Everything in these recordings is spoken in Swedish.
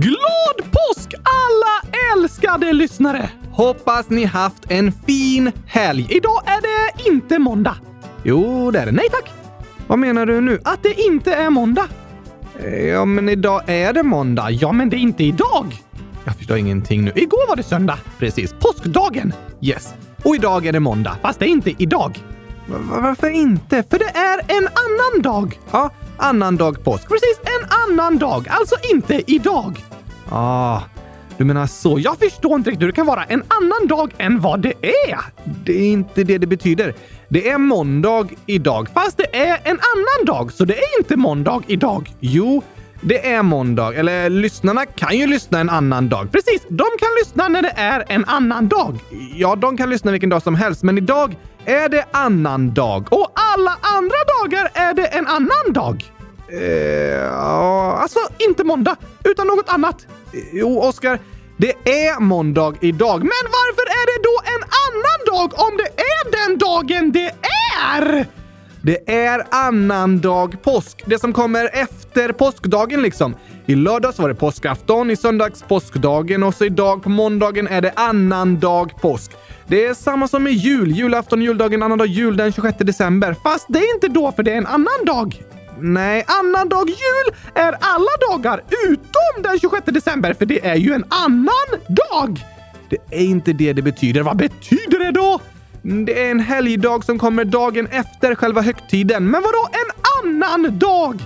Glad påsk alla älskade lyssnare! Hoppas ni haft en fin helg. Idag är det inte måndag. Jo, det är det. Nej tack. Vad menar du nu? Att det inte är måndag. Eh, ja, men idag är det måndag. Ja, men det är inte idag. Jag förstår ingenting nu. Igår var det söndag. Precis. Påskdagen. Yes. Och idag är det måndag. Fast det är inte idag. Varför inte? För det är en annan dag. Ja, annan dag påsk. Precis, en annan dag. Alltså inte idag. Ah, du menar så. Jag förstår inte riktigt hur det kan vara en annan dag än vad det är. Det är inte det det betyder. Det är måndag idag, fast det är en annan dag, så det är inte måndag idag. Jo, det är måndag. Eller lyssnarna kan ju lyssna en annan dag. Precis, de kan lyssna när det är en annan dag. Ja, de kan lyssna vilken dag som helst, men idag är det annan dag. Och alla andra dagar är det en annan dag. Eh, ja, alltså inte måndag, utan något annat. Jo, Oskar. Det är måndag idag, men varför är det då en annan dag om det är den dagen det är? Det är annandag påsk. Det som kommer efter påskdagen liksom. I lördags var det påskafton, i söndags påskdagen och så idag på måndagen är det annandag påsk. Det är samma som med jul. Julafton, juldagen, annandag jul den 26 december. Fast det är inte då för det är en annan dag. Nej, annandag jul är alla dagar utom den 26 december, för det är ju en annan dag! Det är inte det det betyder. Vad betyder det då? Det är en helgdag som kommer dagen efter själva högtiden. Men vadå en annan dag?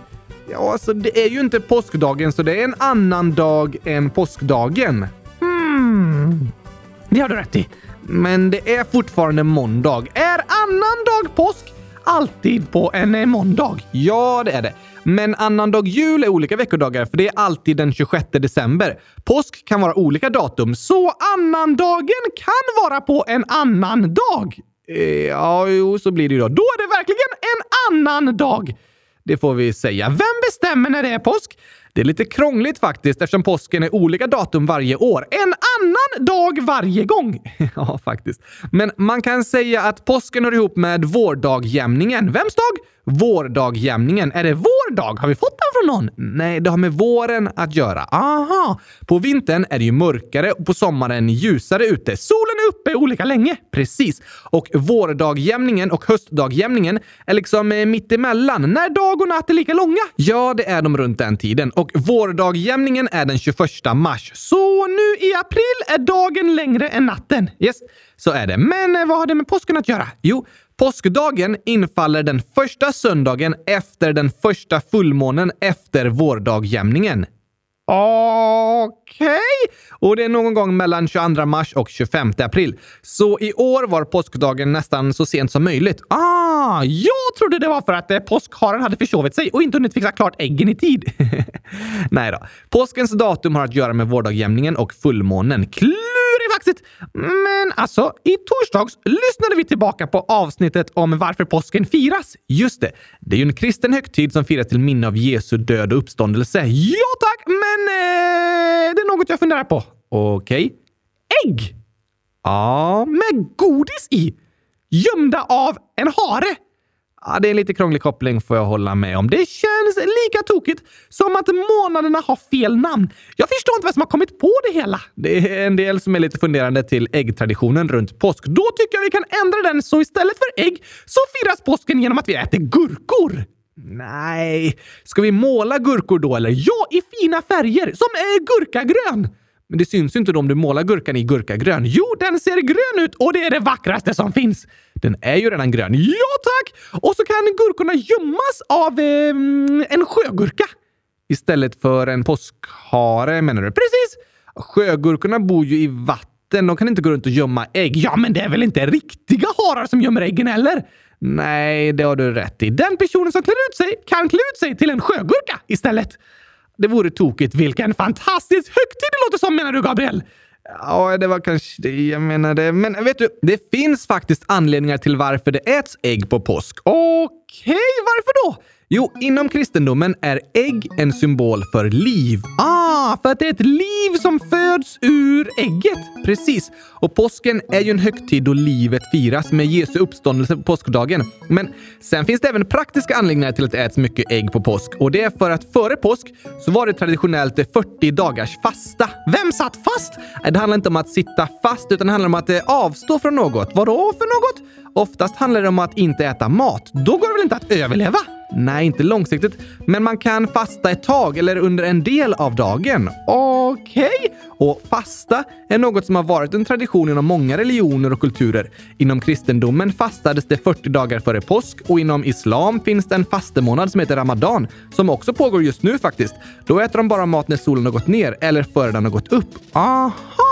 Ja, alltså det är ju inte påskdagen, så det är en annan dag än påskdagen. Hmm. Det har du rätt i. Men det är fortfarande måndag. Är annan dag påsk? alltid på en måndag. Ja, det är det. Men annandag jul är olika veckodagar, för det är alltid den 26 december. Påsk kan vara olika datum, så annandagen kan vara på en annan dag. Eh, ja, jo, så blir det ju då. Då är det verkligen en annan dag. Det får vi säga. Vem bestämmer när det är påsk? Det är lite krångligt faktiskt eftersom påsken är olika datum varje år. En annan dag varje gång! ja, faktiskt. Men man kan säga att påsken hör ihop med vårdagjämningen. Vems dag? Vårdagjämningen. Är det vår dag? Har vi fått den från någon? Nej, det har med våren att göra. Aha! På vintern är det ju mörkare och på sommaren ljusare ute. Solen är uppe olika länge. Precis. Och vårdagjämningen och höstdagjämningen är liksom mitt mittemellan, när dag och natt är lika långa. Ja, det är de runt den tiden. Och vårdagjämningen är den 21 mars. Så nu i april är dagen längre än natten. Yes, så är det. Men eh, vad har det med påsken att göra? Jo, Påskdagen infaller den första söndagen efter den första fullmånen efter vårdagjämningen. Okej. Okay. Och det är någon gång mellan 22 mars och 25 april. Så i år var påskdagen nästan så sent som möjligt. Ah, jag trodde det var för att eh, påskharen hade försovit sig och inte hunnit fixa klart äggen i tid. Nej då. Påskens datum har att göra med vårdagjämningen och fullmånen. Klurifaxigt! Men alltså, i torsdags lyssnade vi tillbaka på avsnittet om varför påsken firas. Just det, det är ju en kristen högtid som firas till minne av Jesu död och uppståndelse. Ja tack, men eh, det är något jag funderar på. Okej. Okay. Ägg! Ja, med godis i. Gömda av en hare. Ja, det är en lite krånglig koppling får jag hålla med om. Det känns lika tokigt som att månaderna har fel namn. Jag förstår inte vem som har kommit på det hela. Det är en del som är lite funderande till äggtraditionen runt påsk. Då tycker jag vi kan ändra den så istället för ägg så firas påsken genom att vi äter gurkor. Nej, ska vi måla gurkor då eller? Ja, i fina färger som är gurkagrön. Men det syns ju inte då om du målar gurkan i gurkagrön. Jo, den ser grön ut och det är det vackraste som finns. Den är ju redan grön. Ja, tack! Och så kan gurkorna gömmas av eh, en sjögurka. Istället för en påskhare menar du? Precis! Sjögurkorna bor ju i vatten. De kan inte gå runt och gömma ägg. Ja, men det är väl inte riktiga harar som gömmer äggen heller? Nej, det har du rätt i. Den personen som klär ut sig kan klä ut sig till en sjögurka istället. Det vore tokigt. Vilken fantastisk högtid det låter som menar du, Gabriel? Ja, det var kanske det jag menade. Men vet du, det finns faktiskt anledningar till varför det äts ägg på påsk. Okej, okay, varför då? Jo, inom kristendomen är ägg en symbol för liv. Ah, för att det är ett liv som föds ur ägget. Precis. Och påsken är ju en högtid då livet firas med Jesu uppståndelse på påskdagen. Men sen finns det även praktiska anledningar till att det äts mycket ägg på påsk. Och det är för att före påsk så var det traditionellt 40 dagars fasta. Vem satt fast? Det handlar inte om att sitta fast, utan det handlar om att eh, avstå från något. Vadå för något? Oftast handlar det om att inte äta mat. Då går det väl inte att överleva? Nej, inte långsiktigt. Men man kan fasta ett tag eller under en del av dagen. Okej? Okay. Och fasta är något som har varit en tradition inom många religioner och kulturer. Inom kristendomen fastades det 40 dagar före påsk och inom islam finns det en fastemånad som heter ramadan som också pågår just nu faktiskt. Då äter de bara mat när solen har gått ner eller före den har gått upp. Aha!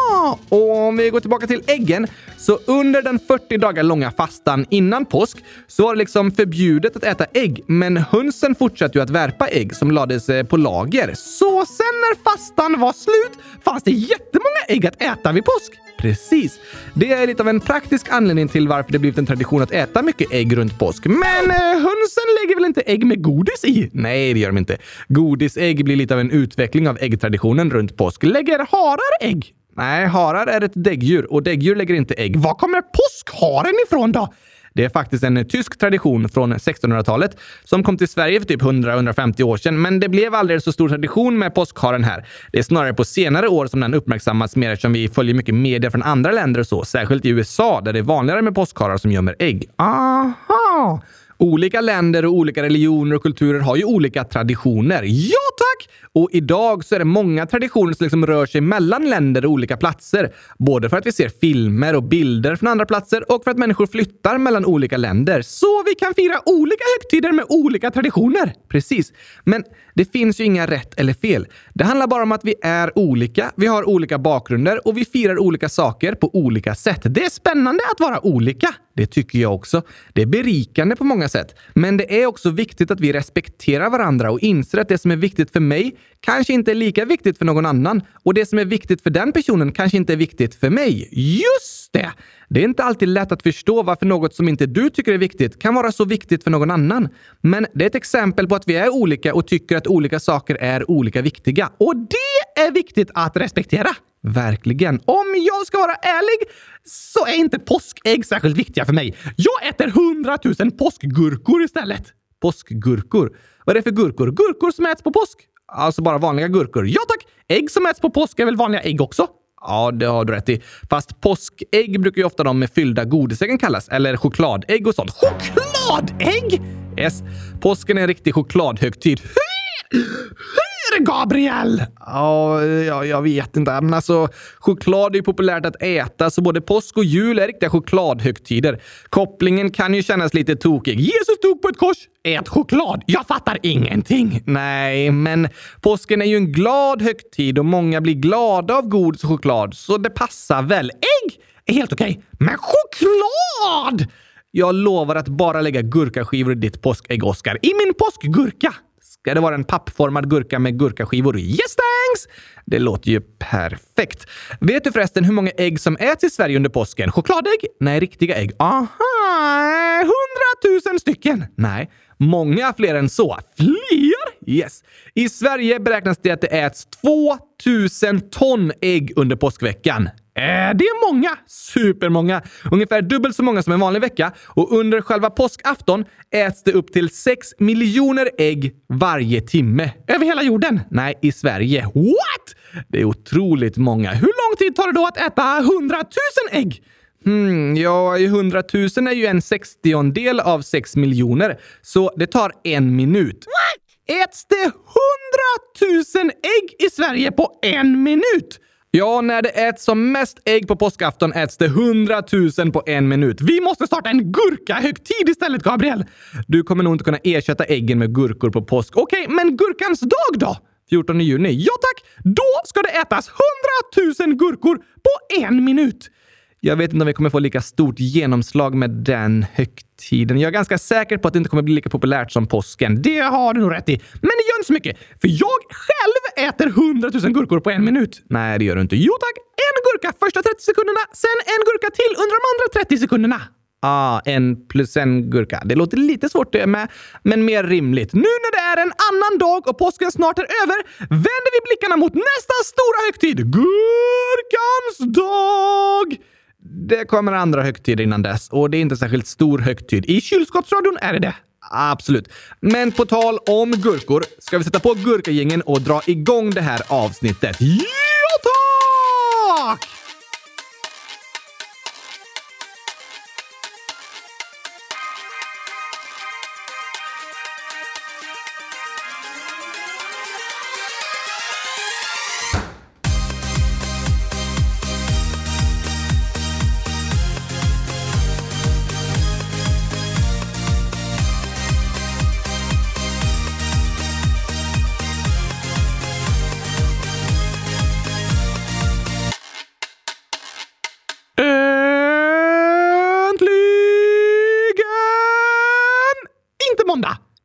Och om vi går tillbaka till äggen, så under den 40 dagar långa fastan innan påsk så var det liksom förbjudet att äta ägg, men hönsen fortsatte ju att värpa ägg som lades eh, på lager. Så sen när fastan var slut fanns det jättemånga ägg att äta vid påsk. Precis. Det är lite av en praktisk anledning till varför det blivit en tradition att äta mycket ägg runt påsk. Men eh, hönsen lägger väl inte ägg med godis i? Nej, det gör de inte. Godisägg blir lite av en utveckling av äggtraditionen runt påsk. Lägger harar ägg? Nej, harar är ett däggdjur och däggdjur lägger inte ägg. Var kommer påskharen ifrån då? Det är faktiskt en tysk tradition från 1600-talet som kom till Sverige för typ 100-150 år sedan, men det blev aldrig så stor tradition med påskharen här. Det är snarare på senare år som den uppmärksammats mer eftersom vi följer mycket media från andra länder och så, särskilt i USA där det är vanligare med påskharar som gömmer ägg. Aha! Olika länder och olika religioner och kulturer har ju olika traditioner. Ja, tack! Och idag så är det många traditioner som liksom rör sig mellan länder och olika platser. Både för att vi ser filmer och bilder från andra platser och för att människor flyttar mellan olika länder. Så vi kan fira olika högtider med olika traditioner. Precis. Men det finns ju inga rätt eller fel. Det handlar bara om att vi är olika, vi har olika bakgrunder och vi firar olika saker på olika sätt. Det är spännande att vara olika. Det tycker jag också. Det är berikande på många sätt. Men det är också viktigt att vi respekterar varandra och inser att det som är viktigt för mig kanske inte är lika viktigt för någon annan och det som är viktigt för den personen kanske inte är viktigt för mig. Just det! Det är inte alltid lätt att förstå varför något som inte du tycker är viktigt kan vara så viktigt för någon annan. Men det är ett exempel på att vi är olika och tycker att olika saker är olika viktiga. Och det är viktigt att respektera. Verkligen. Om jag ska vara ärlig så är inte påskägg särskilt viktiga för mig. Jag äter hundratusen påskgurkor istället. Påskgurkor? Vad är det för gurkor? Gurkor som äts på påsk? Alltså bara vanliga gurkor. Ja tack! Ägg som äts på påsk är väl vanliga ägg också? Ja, det har du rätt i. Fast påskägg brukar ju ofta de med fyllda godisäggen kallas. Eller chokladägg och sånt. Chokladägg? Yes. Påsken är en riktig chokladhögtid. Gabriel! Ja, ja, jag vet inte. Men alltså, choklad är ju populärt att äta, så både påsk och jul är riktiga chokladhögtider. Kopplingen kan ju kännas lite tokig. Jesus dog på ett kors. Ät choklad. Jag fattar ingenting. Nej, men påsken är ju en glad högtid och många blir glada av och choklad, så det passar väl. Ägg är helt okej, okay. men choklad! Jag lovar att bara lägga gurkaskivor i ditt påskägg, Oskar. I min påskgurka! Ska det vara en pappformad gurka med gurkaskivor? Yes thanks! Det låter ju perfekt. Vet du förresten hur många ägg som äts i Sverige under påsken? Chokladägg? Nej, riktiga ägg. Aha! Hundratusen stycken! Nej, många fler än så. Fler? Yes. I Sverige beräknas det att det äts 2000 ton ägg under påskveckan. Är det många? Supermånga! Ungefär dubbelt så många som en vanlig vecka. Och under själva påskafton äts det upp till 6 miljoner ägg varje timme. Över hela jorden? Nej, i Sverige. What? Det är otroligt många. Hur lång tid tar det då att äta 100 000 ägg? Hmm, ja, 100 000 är ju en sextiondel av 6 miljoner, så det tar en minut. What? Äts det 100 000 ägg i Sverige på en minut? Ja, när det äts som mest ägg på påskafton äts det 100 000 på en minut. Vi måste starta en gurkahögtid istället, Gabriel! Du kommer nog inte kunna ersätta äggen med gurkor på påsk. Okej, okay, men gurkans dag då? 14 juni? Ja tack! Då ska det ätas 100 000 gurkor på en minut! Jag vet inte om vi kommer få lika stort genomslag med den högtiden. Tiden. Jag är ganska säker på att det inte kommer bli lika populärt som påsken. Det har du nog rätt i. Men det gör inte så mycket, för jag själv äter 100 000 gurkor på en minut. Nej, det gör du inte. Jo tack! En gurka första 30 sekunderna, sen en gurka till under de andra 30 sekunderna. Ah, en plus en gurka. Det låter lite svårt det med, men mer rimligt. Nu när det är en annan dag och påsken snart är över vänder vi blickarna mot nästa stora högtid, Gurkans dag! Det kommer andra högtider innan dess och det är inte särskilt stor högtid. I kylskåpsradion är det det. Absolut. Men på tal om gurkor ska vi sätta på gurkagängen och dra igång det här avsnittet. Yeah!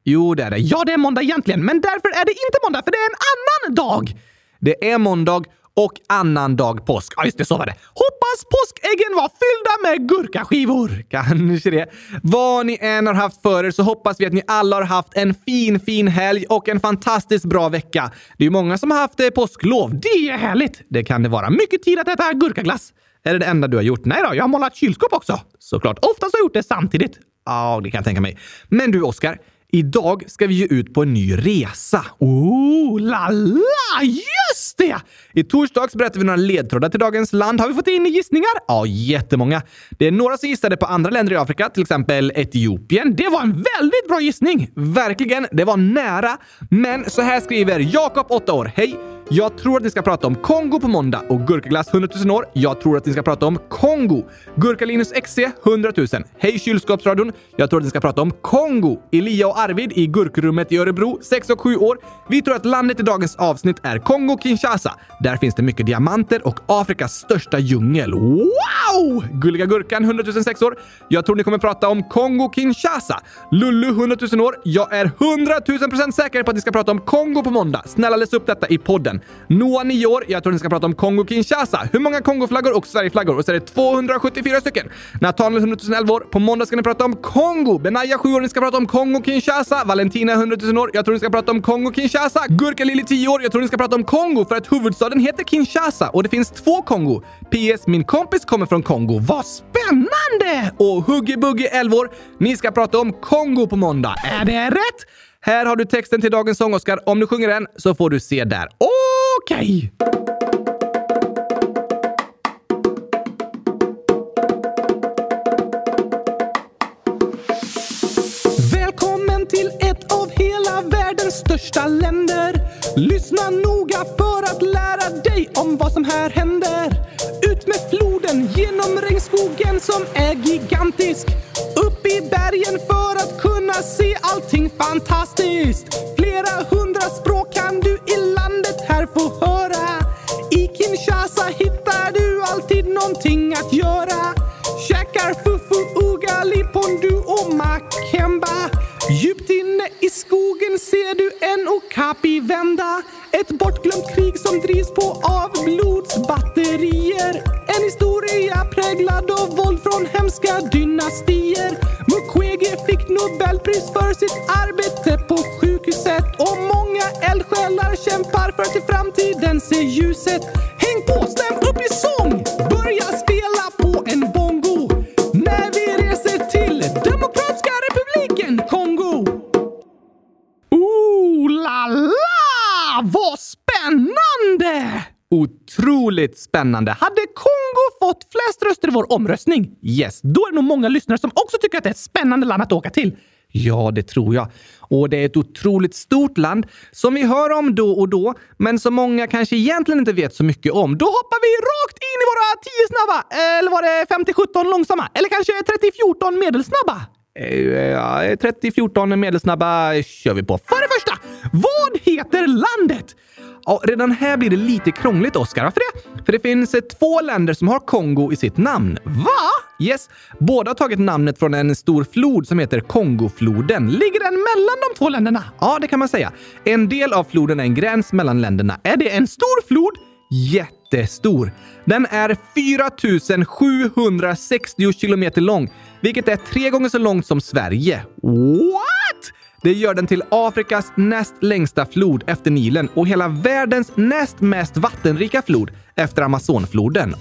Jo, det är det. Ja, det är måndag egentligen, men därför är det inte måndag, för det är en annan dag! Det är måndag och annan dag påsk. Ja, just det, så var det. Hoppas påskäggen var fyllda med gurkaskivor. Kanske det. Vad ni än har haft för er så hoppas vi att ni alla har haft en fin, fin helg och en fantastiskt bra vecka. Det är ju många som har haft eh, påsklov. Det är härligt! Det kan det vara. Mycket tid att äta gurkaglass. Är det det enda du har gjort? Nej då, jag har målat kylskåp också. Såklart. Oftast har jag gjort det samtidigt. Ja, det kan jag tänka mig. Men du, Oskar. Idag ska vi ju ut på en ny resa. Oh, la la! Just det! I torsdags berättade vi några ledtrådar till dagens land. Har vi fått in gissningar? Ja, jättemånga. Det är några som gissade på andra länder i Afrika, till exempel Etiopien. Det var en väldigt bra gissning! Verkligen, det var nära. Men så här skriver Jakob, 8 år. Hej! Jag tror att ni ska prata om Kongo på måndag och Gurkaglass 100 000 år. Jag tror att ni ska prata om Kongo. Gurkalinus XC 100 000. Hej kylskåpsradion! Jag tror att ni ska prata om Kongo. Elia och Arvid i Gurkrummet i Örebro, 6 och 7 år. Vi tror att landet i dagens avsnitt är Kongo-Kinshasa. Där finns det mycket diamanter och Afrikas största djungel. Wow! Gulliga Gurkan 100 006 år. Jag tror ni kommer prata om Kongo-Kinshasa. Lullu 100 000 år. Jag är 100 000 procent säker på att ni ska prata om Kongo på måndag. Snälla läs upp detta i podden. Noah 9 år. Jag tror ni ska prata om Kongo-Kinshasa. Hur många Kongoflaggor och Sverigeflaggor? Och så är det 274 stycken. Nathaniel 100 011 år. På måndag ska ni prata om Kongo. Benaya 7 år. Ni ska prata om Kongo-Kinshasa. Valentina 100 000 år. Jag tror ni ska prata om Kongo-Kinshasa. Gurka Lili 10 år. Jag tror ni ska prata om Kongo för att huvudstaden heter Kinshasa och det finns två Kongo. PS. Min kompis kommer från Kongo. Vad spännande! Och Huggy Buggy 11 år. Ni ska prata om Kongo på måndag. Är det rätt? Här har du texten till dagens sång, Oskar. Om du sjunger den så får du se där. Okej! Välkommen till ett av hela världens största länder. Lyssna noga för att lära dig om vad som här händer. Ut med floden genom regnskogen som är gigantisk. Upp i bergen för att kunna se allting fantastiskt. Flera hundra språk kan du i landet här få höra. I Kinshasa hittar du alltid någonting att göra. Käkar fufu, ugali, pondu och makemba. Djupt inne i skogen ser du en okapi vända. Ett bortglömt krig som drivs på av blodsbatterier. En historia präglad av våld från hem för att i framtiden se ljuset. Häng på, stäm upp i sång! Börja spela på en bongo när vi reser till Demokratiska republiken Kongo. Ooh la la! Vad spännande! Otroligt spännande. Hade Kongo fått flest röster i vår omröstning? Yes, då är det nog många lyssnare som också tycker att det är ett spännande land att åka till. Ja, det tror jag. Och det är ett otroligt stort land som vi hör om då och då, men som många kanske egentligen inte vet så mycket om. Då hoppar vi rakt in i våra 10 snabba! Eh, eller var det 50-17 långsamma? Eller kanske 30-14 medelsnabba? Eh, Ja, 30-14 medelsnabba kör vi på. För det första, vad heter landet? Ja, redan här blir det lite krångligt, Oskar. Varför det? För det finns eh, två länder som har Kongo i sitt namn. Va? Yes. Båda har tagit namnet från en stor flod som heter Kongofloden. Ligger den mellan de två länderna? Ja, det kan man säga. En del av floden är en gräns mellan länderna. Är det en stor flod? jättestor. Den är 4760 kilometer lång, vilket är tre gånger så långt som Sverige. What? Det gör den till Afrikas näst längsta flod efter Nilen och hela världens näst mest vattenrika flod efter Amazonfloden.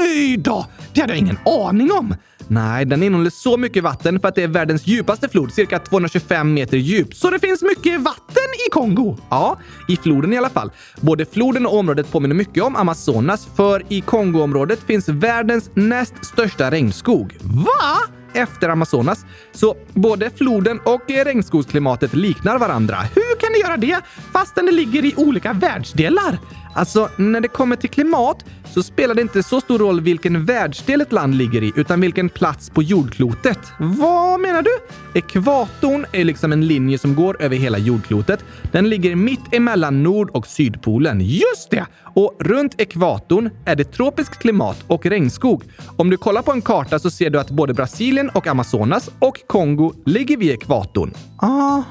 Oj då! Det hade jag ingen aning om. Nej, den innehåller så mycket vatten för att det är världens djupaste flod, cirka 225 meter djup. Så det finns mycket vatten i Kongo? Ja, i floden i alla fall. Både floden och området påminner mycket om Amazonas, för i Kongoområdet finns världens näst största regnskog. Va? Efter Amazonas. Så både floden och eh, regnskogsklimatet liknar varandra. Hur kan det göra det fastän det ligger i olika världsdelar? Alltså, när det kommer till klimat så spelar det inte så stor roll vilken världsdel ett land ligger i, utan vilken plats på jordklotet. Vad menar du? Ekvatorn är liksom en linje som går över hela jordklotet. Den ligger mitt emellan Nord och Sydpolen. Just det! Och runt ekvatorn är det tropiskt klimat och regnskog. Om du kollar på en karta så ser du att både Brasilien och Amazonas och Kongo ligger vid ekvatorn. Aha!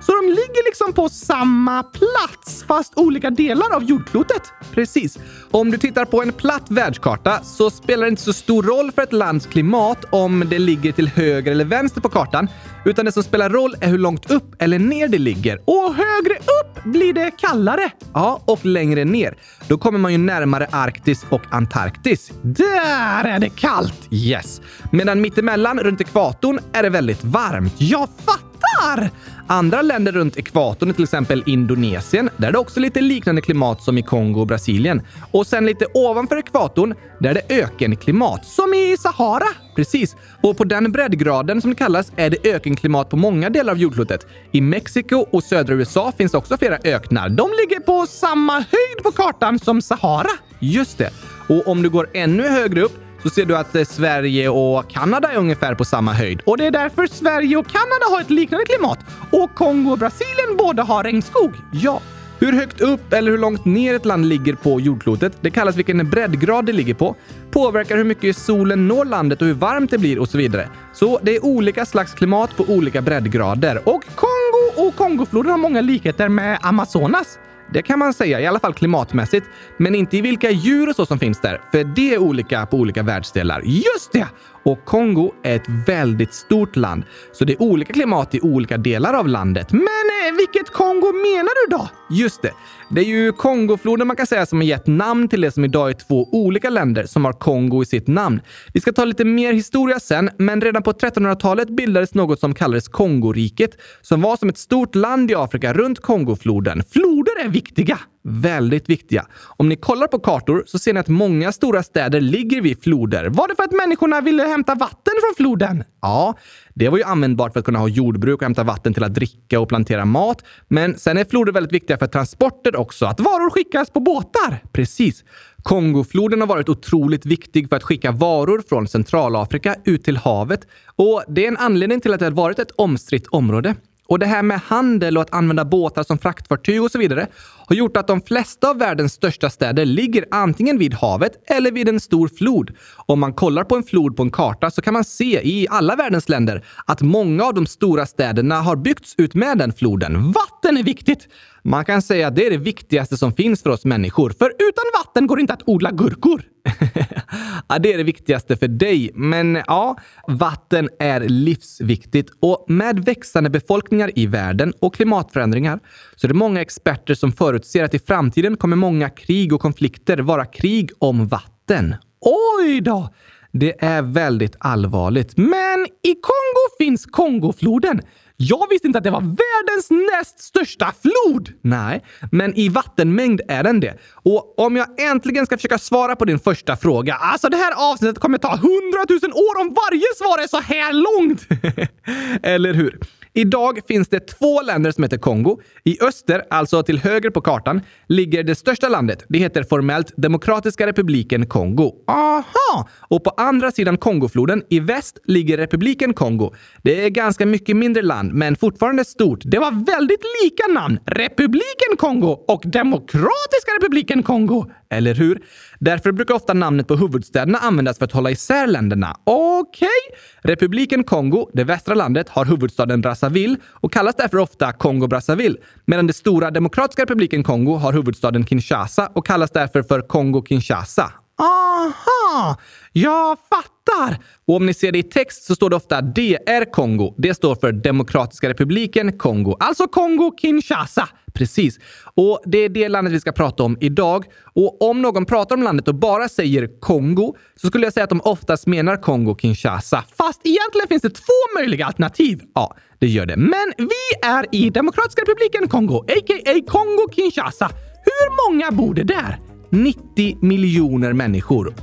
så de ligger liksom på samma plats fast olika delar av jordklotet? Precis. Om du tittar på en platt världskarta så spelar det inte så stor roll för ett lands klimat om det ligger till höger eller vänster på kartan, utan det som spelar roll är hur långt upp eller ner det ligger. Och högre upp blir det kallare. Ja, och längre ner. Då kommer man ju närmare Arktis och Antarktis. Där är det kallt! Yes. Medan mittemellan, runt ekvatorn, är det väldigt varmt. Jag fattar! Andra länder runt ekvatorn, till exempel Indonesien, där är det också lite liknande klimat som i Kongo och Brasilien. Och sen lite ovanför ekvatorn, där är det ökenklimat, som i Sahara. Precis. Och på den breddgraden som det kallas är det ökenklimat på många delar av jordklotet. I Mexiko och södra USA finns också flera öknar. De ligger på samma höjd på kartan som Sahara. Just det. Och om du går ännu högre upp så ser du att eh, Sverige och Kanada är ungefär på samma höjd. Och det är därför Sverige och Kanada har ett liknande klimat. Och Kongo och Brasilien båda har regnskog. Ja. Hur högt upp eller hur långt ner ett land ligger på jordklotet, det kallas vilken breddgrad det ligger på, påverkar hur mycket solen når landet och hur varmt det blir och så vidare. Så det är olika slags klimat på olika breddgrader. Och Kongo och Kongofloden har många likheter med Amazonas. Det kan man säga, i alla fall klimatmässigt. Men inte i vilka djur och så som finns där, för det är olika på olika världsdelar. Just det! Och Kongo är ett väldigt stort land, så det är olika klimat i olika delar av landet. Men eh, vilket Kongo menar du då? Just det. Det är ju Kongofloden man kan säga som har gett namn till det som idag är två olika länder som har Kongo i sitt namn. Vi ska ta lite mer historia sen, men redan på 1300-talet bildades något som kallades Kongoriket, som var som ett stort land i Afrika runt Kongofloden. Floder är viktiga! Väldigt viktiga. Om ni kollar på kartor så ser ni att många stora städer ligger vid floder. Var det för att människorna ville hämta vatten från floden? Ja, det var ju användbart för att kunna ha jordbruk och hämta vatten till att dricka och plantera mat. Men sen är floder väldigt viktiga för transporter också. Att varor skickas på båtar. Precis. Kongofloden har varit otroligt viktig för att skicka varor från Centralafrika ut till havet. Och det är en anledning till att det har varit ett omstritt område. Och det här med handel och att använda båtar som fraktfartyg och så vidare har gjort att de flesta av världens största städer ligger antingen vid havet eller vid en stor flod. Om man kollar på en flod på en karta så kan man se i alla världens länder att många av de stora städerna har byggts ut med den floden. Vatten är viktigt! Man kan säga att det är det viktigaste som finns för oss människor, för utan vatten går det inte att odla gurkor. ja, det är det viktigaste för dig, men ja, vatten är livsviktigt och med växande befolkningar i världen och klimatförändringar så är det många experter som förutser att i framtiden kommer många krig och konflikter vara krig om vatten. Oj då! Det är väldigt allvarligt. Men i Kongo finns Kongofloden. Jag visste inte att det var världens näst största flod! Nej, men i vattenmängd är den det. Och om jag äntligen ska försöka svara på din första fråga, alltså det här avsnittet kommer ta hundratusen år om varje svar är så här långt! Eller hur? Idag finns det två länder som heter Kongo. I öster, alltså till höger på kartan, ligger det största landet. Det heter formellt Demokratiska republiken Kongo. Aha! Och på andra sidan Kongofloden, i väst, ligger republiken Kongo. Det är ganska mycket mindre land, men fortfarande stort. Det var väldigt lika namn. Republiken Kongo och Demokratiska republiken Kongo eller hur? Därför brukar ofta namnet på huvudstäderna användas för att hålla isär länderna. Okej? Okay. Republiken Kongo, det västra landet, har huvudstaden Brazzaville och kallas därför ofta Kongo-Brazzaville, medan det stora Demokratiska republiken Kongo har huvudstaden Kinshasa och kallas därför för Kongo-Kinshasa. Aha! Jag fattar! Och om ni ser det i text så står det ofta DR Kongo. Det står för Demokratiska republiken Kongo, alltså Kongo-Kinshasa. Precis. Och det är det landet vi ska prata om idag. Och om någon pratar om landet och bara säger Kongo så skulle jag säga att de oftast menar Kongo-Kinshasa. Fast egentligen finns det två möjliga alternativ. Ja, det gör det. Men vi är i Demokratiska republiken Kongo, a.k.a. Kongo-Kinshasa. Hur många bor det där? 90 miljoner människor.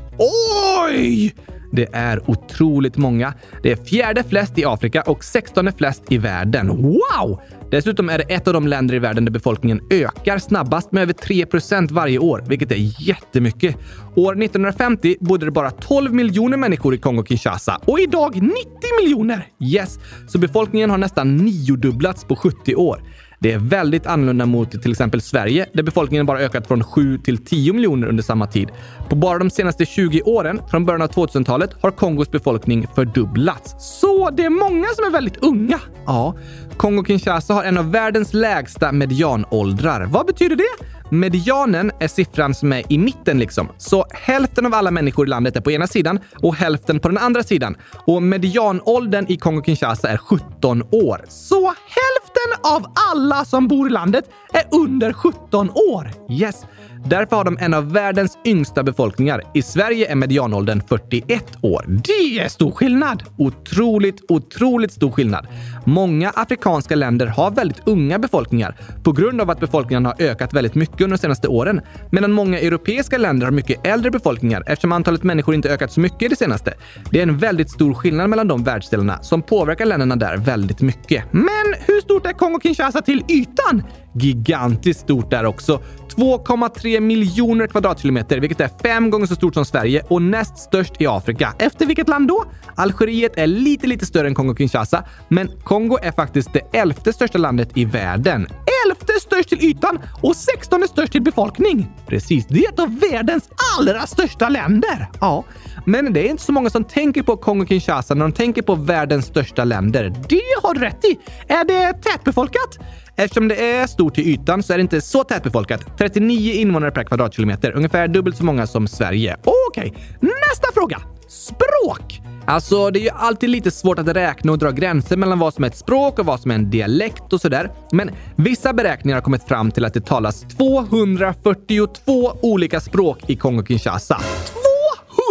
Oj! Det är otroligt många. Det är fjärde flest i Afrika och 16 flest i världen. Wow! Dessutom är det ett av de länder i världen där befolkningen ökar snabbast med över 3% varje år, vilket är jättemycket. År 1950 bodde det bara 12 miljoner människor i Kongo-Kinshasa och idag 90 miljoner! Yes, så befolkningen har nästan niodubblats på 70 år. Det är väldigt annorlunda mot till exempel Sverige, där befolkningen bara ökat från 7 till 10 miljoner under samma tid. På bara de senaste 20 åren, från början av 2000-talet, har Kongos befolkning fördubblats. Så det är många som är väldigt unga? Ja. Kongo-Kinshasa har en av världens lägsta medianåldrar. Vad betyder det? Medianen är siffran som är i mitten liksom. Så hälften av alla människor i landet är på ena sidan och hälften på den andra sidan. Och medianåldern i Kongo-Kinshasa är 17 år. Så hälften av alla som bor i landet är under 17 år! Yes. Därför har de en av världens yngsta befolkningar. I Sverige är medianåldern 41 år. Det är stor skillnad! Otroligt, otroligt stor skillnad. Många afrikanska länder har väldigt unga befolkningar på grund av att befolkningen har ökat väldigt mycket under de senaste åren. Medan många europeiska länder har mycket äldre befolkningar eftersom antalet människor inte ökat så mycket i det senaste. Det är en väldigt stor skillnad mellan de världsdelarna som påverkar länderna där väldigt mycket. Men hur stort är Kongo-Kinshasa till ytan? Gigantiskt stort där också. 2,3 miljoner kvadratkilometer, vilket är fem gånger så stort som Sverige och näst störst i Afrika. Efter vilket land då? Algeriet är lite, lite större än Kongo-Kinshasa, men Kongo är faktiskt det elfte största landet i världen. Elfte störst till ytan och sextonde störst till befolkning. Precis, det är ett av världens allra största länder. Ja, men det är inte så många som tänker på Kongo-Kinshasa när de tänker på världens största länder. Det har du rätt i. Är det tätbefolkat? Eftersom det är stort till ytan så är det inte så tätbefolkat. 39 invånare per kvadratkilometer, ungefär dubbelt så många som Sverige. Okej, okay. nästa fråga. Språk! Alltså, det är ju alltid lite svårt att räkna och dra gränser mellan vad som är ett språk och vad som är en dialekt och sådär. Men vissa beräkningar har kommit fram till att det talas 242 olika språk i Kongo-Kinshasa.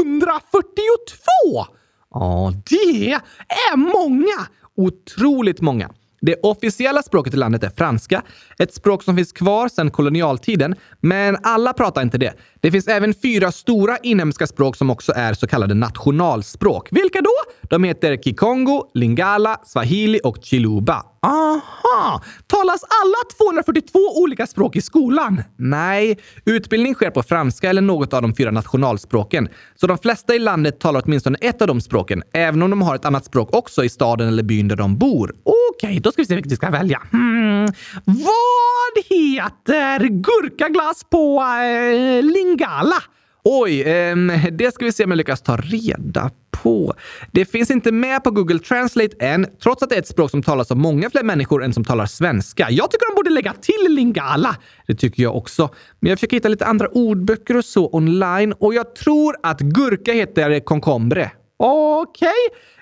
242! Ja, det är många! Otroligt många. Det officiella språket i landet är franska, ett språk som finns kvar sedan kolonialtiden, men alla pratar inte det. Det finns även fyra stora inhemska språk som också är så kallade nationalspråk. Vilka då? De heter kikongo, lingala, swahili och chiluba. Aha! Talas alla 242 olika språk i skolan? Nej, utbildning sker på franska eller något av de fyra nationalspråken. Så de flesta i landet talar åtminstone ett av de språken, även om de har ett annat språk också i staden eller byn där de bor. Okej, okay, då ska vi se vilket vi ska välja. Hmm. Vad heter gurkaglass på eh, lingala? Oj, eh, det ska vi se om jag lyckas ta reda på. Det finns inte med på Google Translate än, trots att det är ett språk som talas av många fler människor än som talar svenska. Jag tycker de borde lägga till lingala. Det tycker jag också. Men jag försöker hitta lite andra ordböcker och så online och jag tror att gurka heter concombre. Okej. Okay.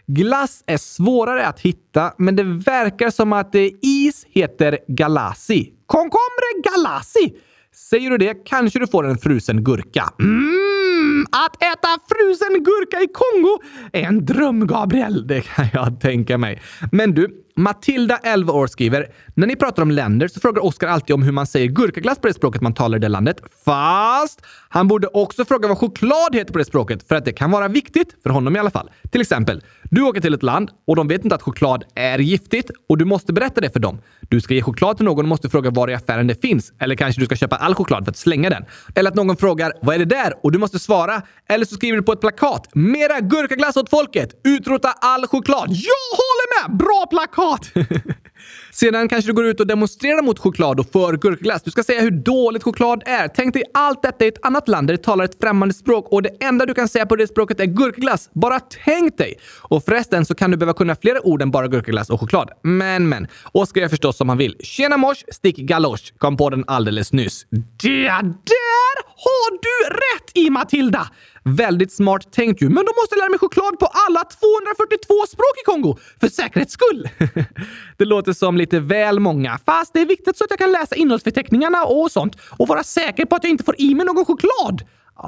Glass är svårare att hitta, men det verkar som att eh, is heter galasi. Concombre galasi! Säger du det kanske du får en frusen gurka. Mm, att äta frusen gurka i Kongo är en dröm, Gabriel. Det kan jag tänka mig. Men du, Matilda, 11 år, skriver “När ni pratar om länder så frågar Oskar alltid om hur man säger gurkaglass på det språket man talar i det landet. Fast han borde också fråga vad choklad heter på det språket för att det kan vara viktigt, för honom i alla fall. Till exempel, du åker till ett land och de vet inte att choklad är giftigt och du måste berätta det för dem. Du ska ge choklad till någon och måste fråga var i affären det finns. Eller kanske du ska köpa all choklad för att slänga den. Eller att någon frågar “Vad är det där?” och du måste svara. Eller så skriver du på ett plakat “Mera gurkaglass åt folket! Utrota all choklad!” Jag håller med! Bra plakat! Sedan kanske du går ut och demonstrerar mot choklad och för gurkaglass. Du ska säga hur dåligt choklad är. Tänk dig allt detta i ett annat land där det talar ett främmande språk och det enda du kan säga på det språket är gurkaglass. Bara tänk dig! Och förresten så kan du behöva kunna flera ord än bara gurkaglass och choklad. Men, men. Oskar gör förstås som han vill. Tjena mors, stick galosch. Kom på den alldeles nyss. Det där har du rätt i Matilda! Väldigt smart tänkt ju, men då måste jag lära mig choklad på alla 242 språk i Kongo, för säkerhets skull. det låter som lite väl många, fast det är viktigt så att jag kan läsa innehållsförteckningarna och sånt och vara säker på att jag inte får i mig någon choklad.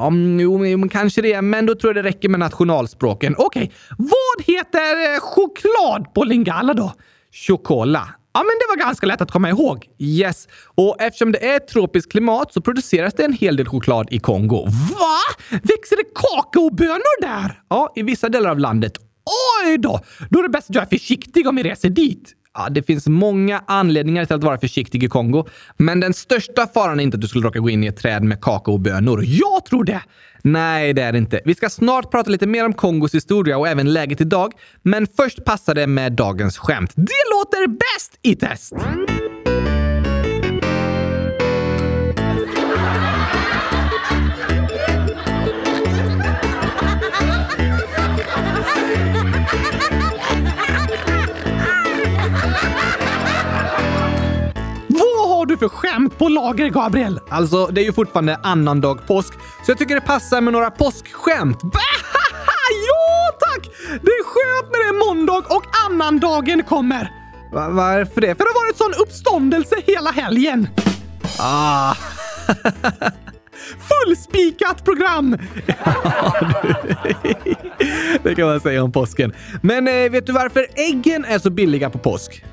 Um, jo, kanske det, men då tror jag det räcker med nationalspråken. Okej, okay. vad heter eh, choklad på lingala då? Chokola. Ja, men det var ganska lätt att komma ihåg. Yes. Och eftersom det är ett tropiskt klimat så produceras det en hel del choklad i Kongo. Va? Växer det kakaobönor där? Ja, i vissa delar av landet. Oj då! Då är det bäst att jag är försiktig om vi reser dit. Ja, det finns många anledningar till att vara försiktig i Kongo, men den största faran är inte att du skulle råka gå in i ett träd med kakaobönor. Jag tror det! Nej, det är det inte. Vi ska snart prata lite mer om Kongos historia och även läget idag, men först passar det med dagens skämt. Det låter bäst i test! Du för skämt på lager, Gabriel? Alltså, det är ju fortfarande annandag påsk, så jag tycker det passar med några påskskämt. ja, tack! Det är skönt när det är måndag och annandagen kommer. Va varför det? För det har varit sån uppståndelse hela helgen. Ah. Fullspikat program! det kan man säga om påsken. Men eh, vet du varför äggen är så billiga på påsk?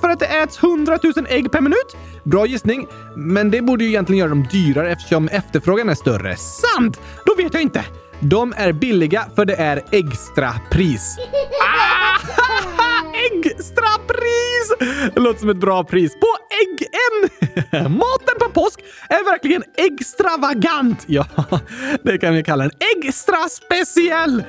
För att det äts 100 000 ägg per minut? Bra gissning, men det borde ju egentligen göra dem dyrare eftersom efterfrågan är större. Sant! Då vet jag inte. De är billiga för det är extrapris. Ah! Äggstrapris! Det låter som ett bra pris på äggen! Maten på påsk är verkligen extravagant. Ja, det kan vi kalla den. Extra speciell!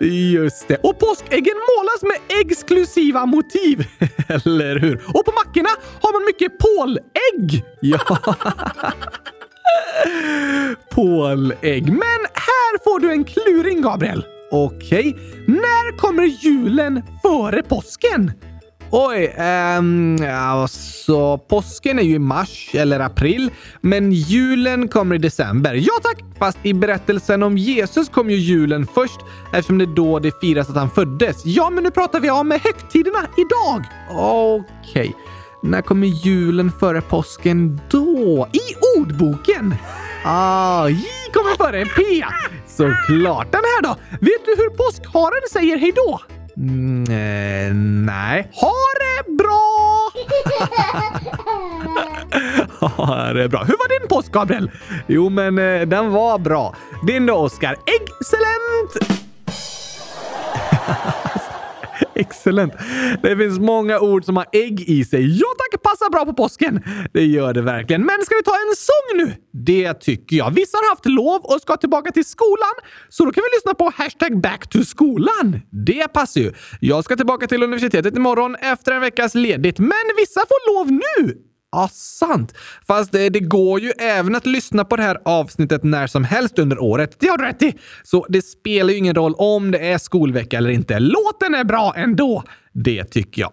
Just det. Och påskäggen målas med exklusiva motiv. Eller hur? Och på mackorna har man mycket pålägg. Ja. Pålägg. Men här får du en kluring, Gabriel. Okej, okay. när kommer julen före påsken? Oj, ehm, alltså påsken är ju i mars eller april, men julen kommer i december. Ja tack! Fast i berättelsen om Jesus kom ju julen först eftersom det är då det firas att han föddes. Ja, men nu pratar vi om högtiderna idag. Okej. Okay. När kommer julen före påsken då? I ordboken! Ah, J kommer före P! Såklart. Den här då? Vet du hur påskharen säger hej då? Mm, eh, nej. Ha det bra! ha det bra. Hur var din påsk, Gabriel? Jo, men eh, den var bra. Din då, Oskar? Excellent! Excellent. Det finns många ord som har ägg i sig. Ja tack, passar bra på påsken. Det gör det verkligen. Men ska vi ta en sång nu? Det tycker jag. Vissa har haft lov och ska tillbaka till skolan, så då kan vi lyssna på hashtag back to skolan. Det passar ju. Jag ska tillbaka till universitetet imorgon efter en veckas ledigt, men vissa får lov nu. Ja, sant. Fast det, det, går ju även att lyssna på det här avsnittet när som helst under året. Det har du rätt i! Så det spelar ju ingen roll om det är skolvecka eller inte. Låten är bra ändå. Det tycker jag.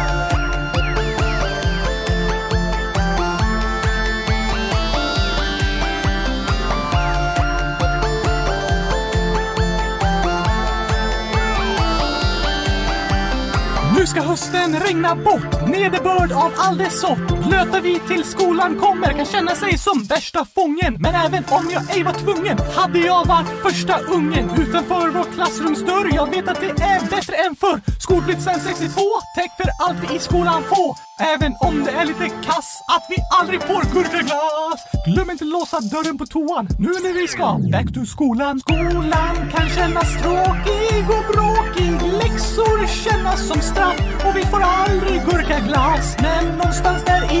hösten regnar bort, nederbörd av all dess sort. Blöta vi till skolan kommer, kan känna sig som värsta fången. Men även om jag ej var tvungen, hade jag varit första ungen utanför vår klassrumsdörr. Jag vet att det är bättre än förr. Skolplikt sen 62, täck för allt vi i skolan får. Även om det är lite kass att vi aldrig får gurkaglass. Glöm inte låsa dörren på toan nu när vi ska back to skolan. Skolan kan kännas tråkig och bråkig. Läxor kännas som straff och vi får aldrig gurkaglass. Men någonstans där i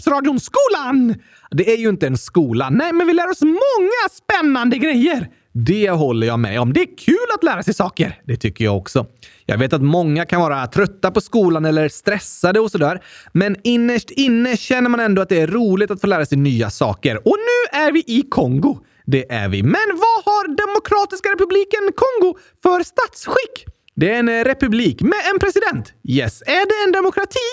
i Skolan! Det är ju inte en skola, nej, men vi lär oss många spännande grejer. Det håller jag med om. Det är kul att lära sig saker. Det tycker jag också. Jag vet att många kan vara trötta på skolan eller stressade och sådär. Men innerst inne känner man ändå att det är roligt att få lära sig nya saker. Och nu är vi i Kongo. Det är vi. Men vad har Demokratiska republiken Kongo för statsskick? Det är en republik med en president. Yes. Är det en demokrati?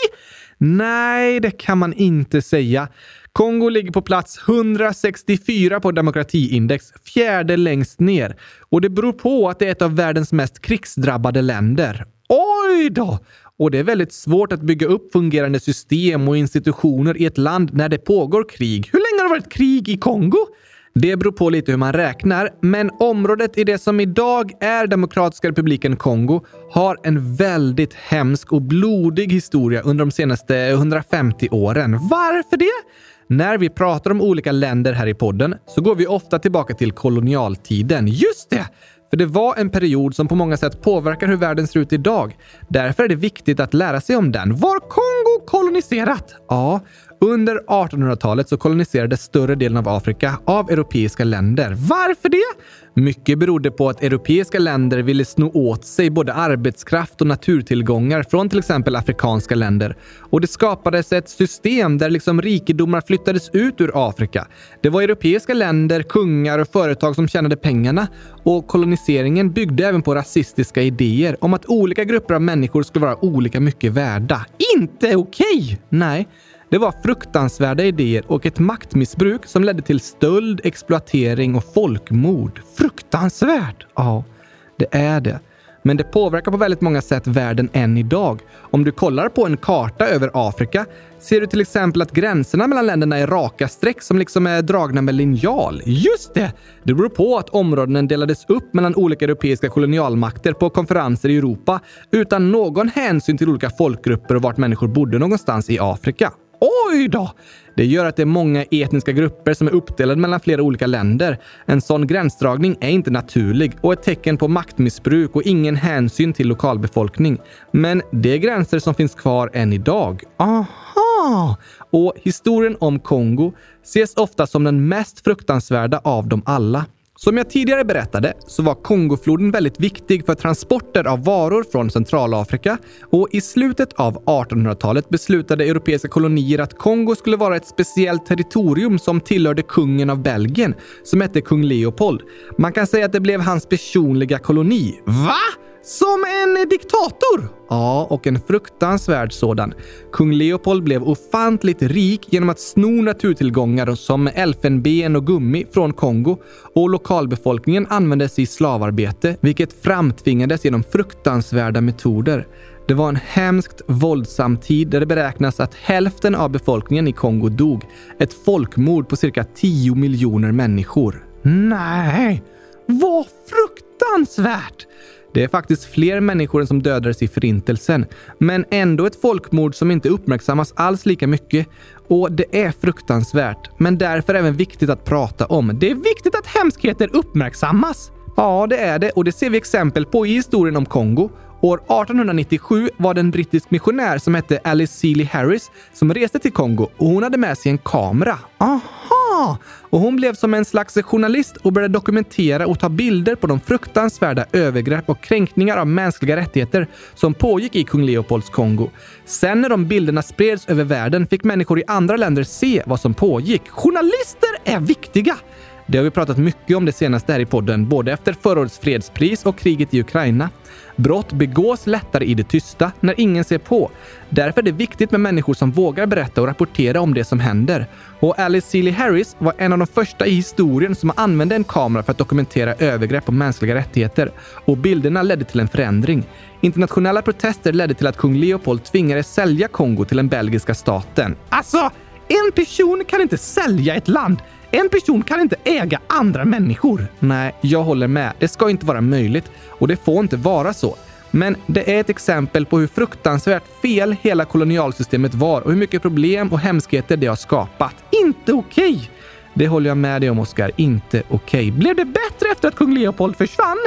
Nej, det kan man inte säga. Kongo ligger på plats 164 på demokratiindex, fjärde längst ner. Och det beror på att det är ett av världens mest krigsdrabbade länder. Oj då! Och det är väldigt svårt att bygga upp fungerande system och institutioner i ett land när det pågår krig. Hur länge har det varit krig i Kongo? Det beror på lite hur man räknar, men området i det som idag är Demokratiska republiken Kongo har en väldigt hemsk och blodig historia under de senaste 150 åren. Varför det? När vi pratar om olika länder här i podden så går vi ofta tillbaka till kolonialtiden. Just det! För det var en period som på många sätt påverkar hur världen ser ut idag. Därför är det viktigt att lära sig om den. Var Kongo koloniserat? Ja, under 1800-talet så koloniserades större delen av Afrika av europeiska länder. Varför det? Mycket berodde på att europeiska länder ville sno åt sig både arbetskraft och naturtillgångar från till exempel afrikanska länder. Och det skapades ett system där liksom rikedomar flyttades ut ur Afrika. Det var europeiska länder, kungar och företag som tjänade pengarna. Och koloniseringen byggde även på rasistiska idéer om att olika grupper av människor skulle vara olika mycket värda. Inte okej! Okay. Nej. Det var fruktansvärda idéer och ett maktmissbruk som ledde till stöld, exploatering och folkmord. Fruktansvärt! Ja, det är det. Men det påverkar på väldigt många sätt världen än idag. Om du kollar på en karta över Afrika ser du till exempel att gränserna mellan länderna är raka streck som liksom är dragna med linjal. Just det! Det beror på att områdena delades upp mellan olika europeiska kolonialmakter på konferenser i Europa utan någon hänsyn till olika folkgrupper och vart människor bodde någonstans i Afrika. Oj då! Det gör att det är många etniska grupper som är uppdelade mellan flera olika länder. En sån gränsdragning är inte naturlig och ett tecken på maktmissbruk och ingen hänsyn till lokalbefolkning. Men det är gränser som finns kvar än idag. Aha! Och historien om Kongo ses ofta som den mest fruktansvärda av dem alla. Som jag tidigare berättade så var Kongofloden väldigt viktig för transporter av varor från Centralafrika och i slutet av 1800-talet beslutade europeiska kolonier att Kongo skulle vara ett speciellt territorium som tillhörde kungen av Belgien som hette kung Leopold. Man kan säga att det blev hans personliga koloni. Va? Som en diktator? Ja, och en fruktansvärd sådan. Kung Leopold blev ofantligt rik genom att sno naturtillgångar som elfenben och gummi från Kongo och lokalbefolkningen användes i slavarbete, vilket framtvingades genom fruktansvärda metoder. Det var en hemskt våldsam tid där det beräknas att hälften av befolkningen i Kongo dog. Ett folkmord på cirka 10 miljoner människor. Nej, vad fruktansvärt! Det är faktiskt fler människor än som dödades i Förintelsen, men ändå ett folkmord som inte uppmärksammas alls lika mycket. Och det är fruktansvärt, men därför även viktigt att prata om. Det är viktigt att hemskheter uppmärksammas. Ja, det är det och det ser vi exempel på i historien om Kongo. År 1897 var det en brittisk missionär som hette Alice Seeley Harris som reste till Kongo och hon hade med sig en kamera. Aha! Och hon blev som en slags journalist och började dokumentera och ta bilder på de fruktansvärda övergrepp och kränkningar av mänskliga rättigheter som pågick i kung Leopolds Kongo. Sen när de bilderna spreds över världen fick människor i andra länder se vad som pågick. Journalister är viktiga! Det har vi pratat mycket om det senaste här i podden, både efter förra årets fredspris och kriget i Ukraina. Brott begås lättare i det tysta, när ingen ser på. Därför är det viktigt med människor som vågar berätta och rapportera om det som händer. Och Alice Seeley Harris var en av de första i historien som använde en kamera för att dokumentera övergrepp på mänskliga rättigheter. Och bilderna ledde till en förändring. Internationella protester ledde till att kung Leopold tvingades sälja Kongo till den belgiska staten. Alltså, en person kan inte sälja ett land. En person kan inte äga andra människor. Nej, jag håller med. Det ska inte vara möjligt och det får inte vara så. Men det är ett exempel på hur fruktansvärt fel hela kolonialsystemet var och hur mycket problem och hemskheter det har skapat. Inte okej! Okay. Det håller jag med dig om, Oskar. Inte okej. Okay. Blev det bättre efter att kung Leopold försvann?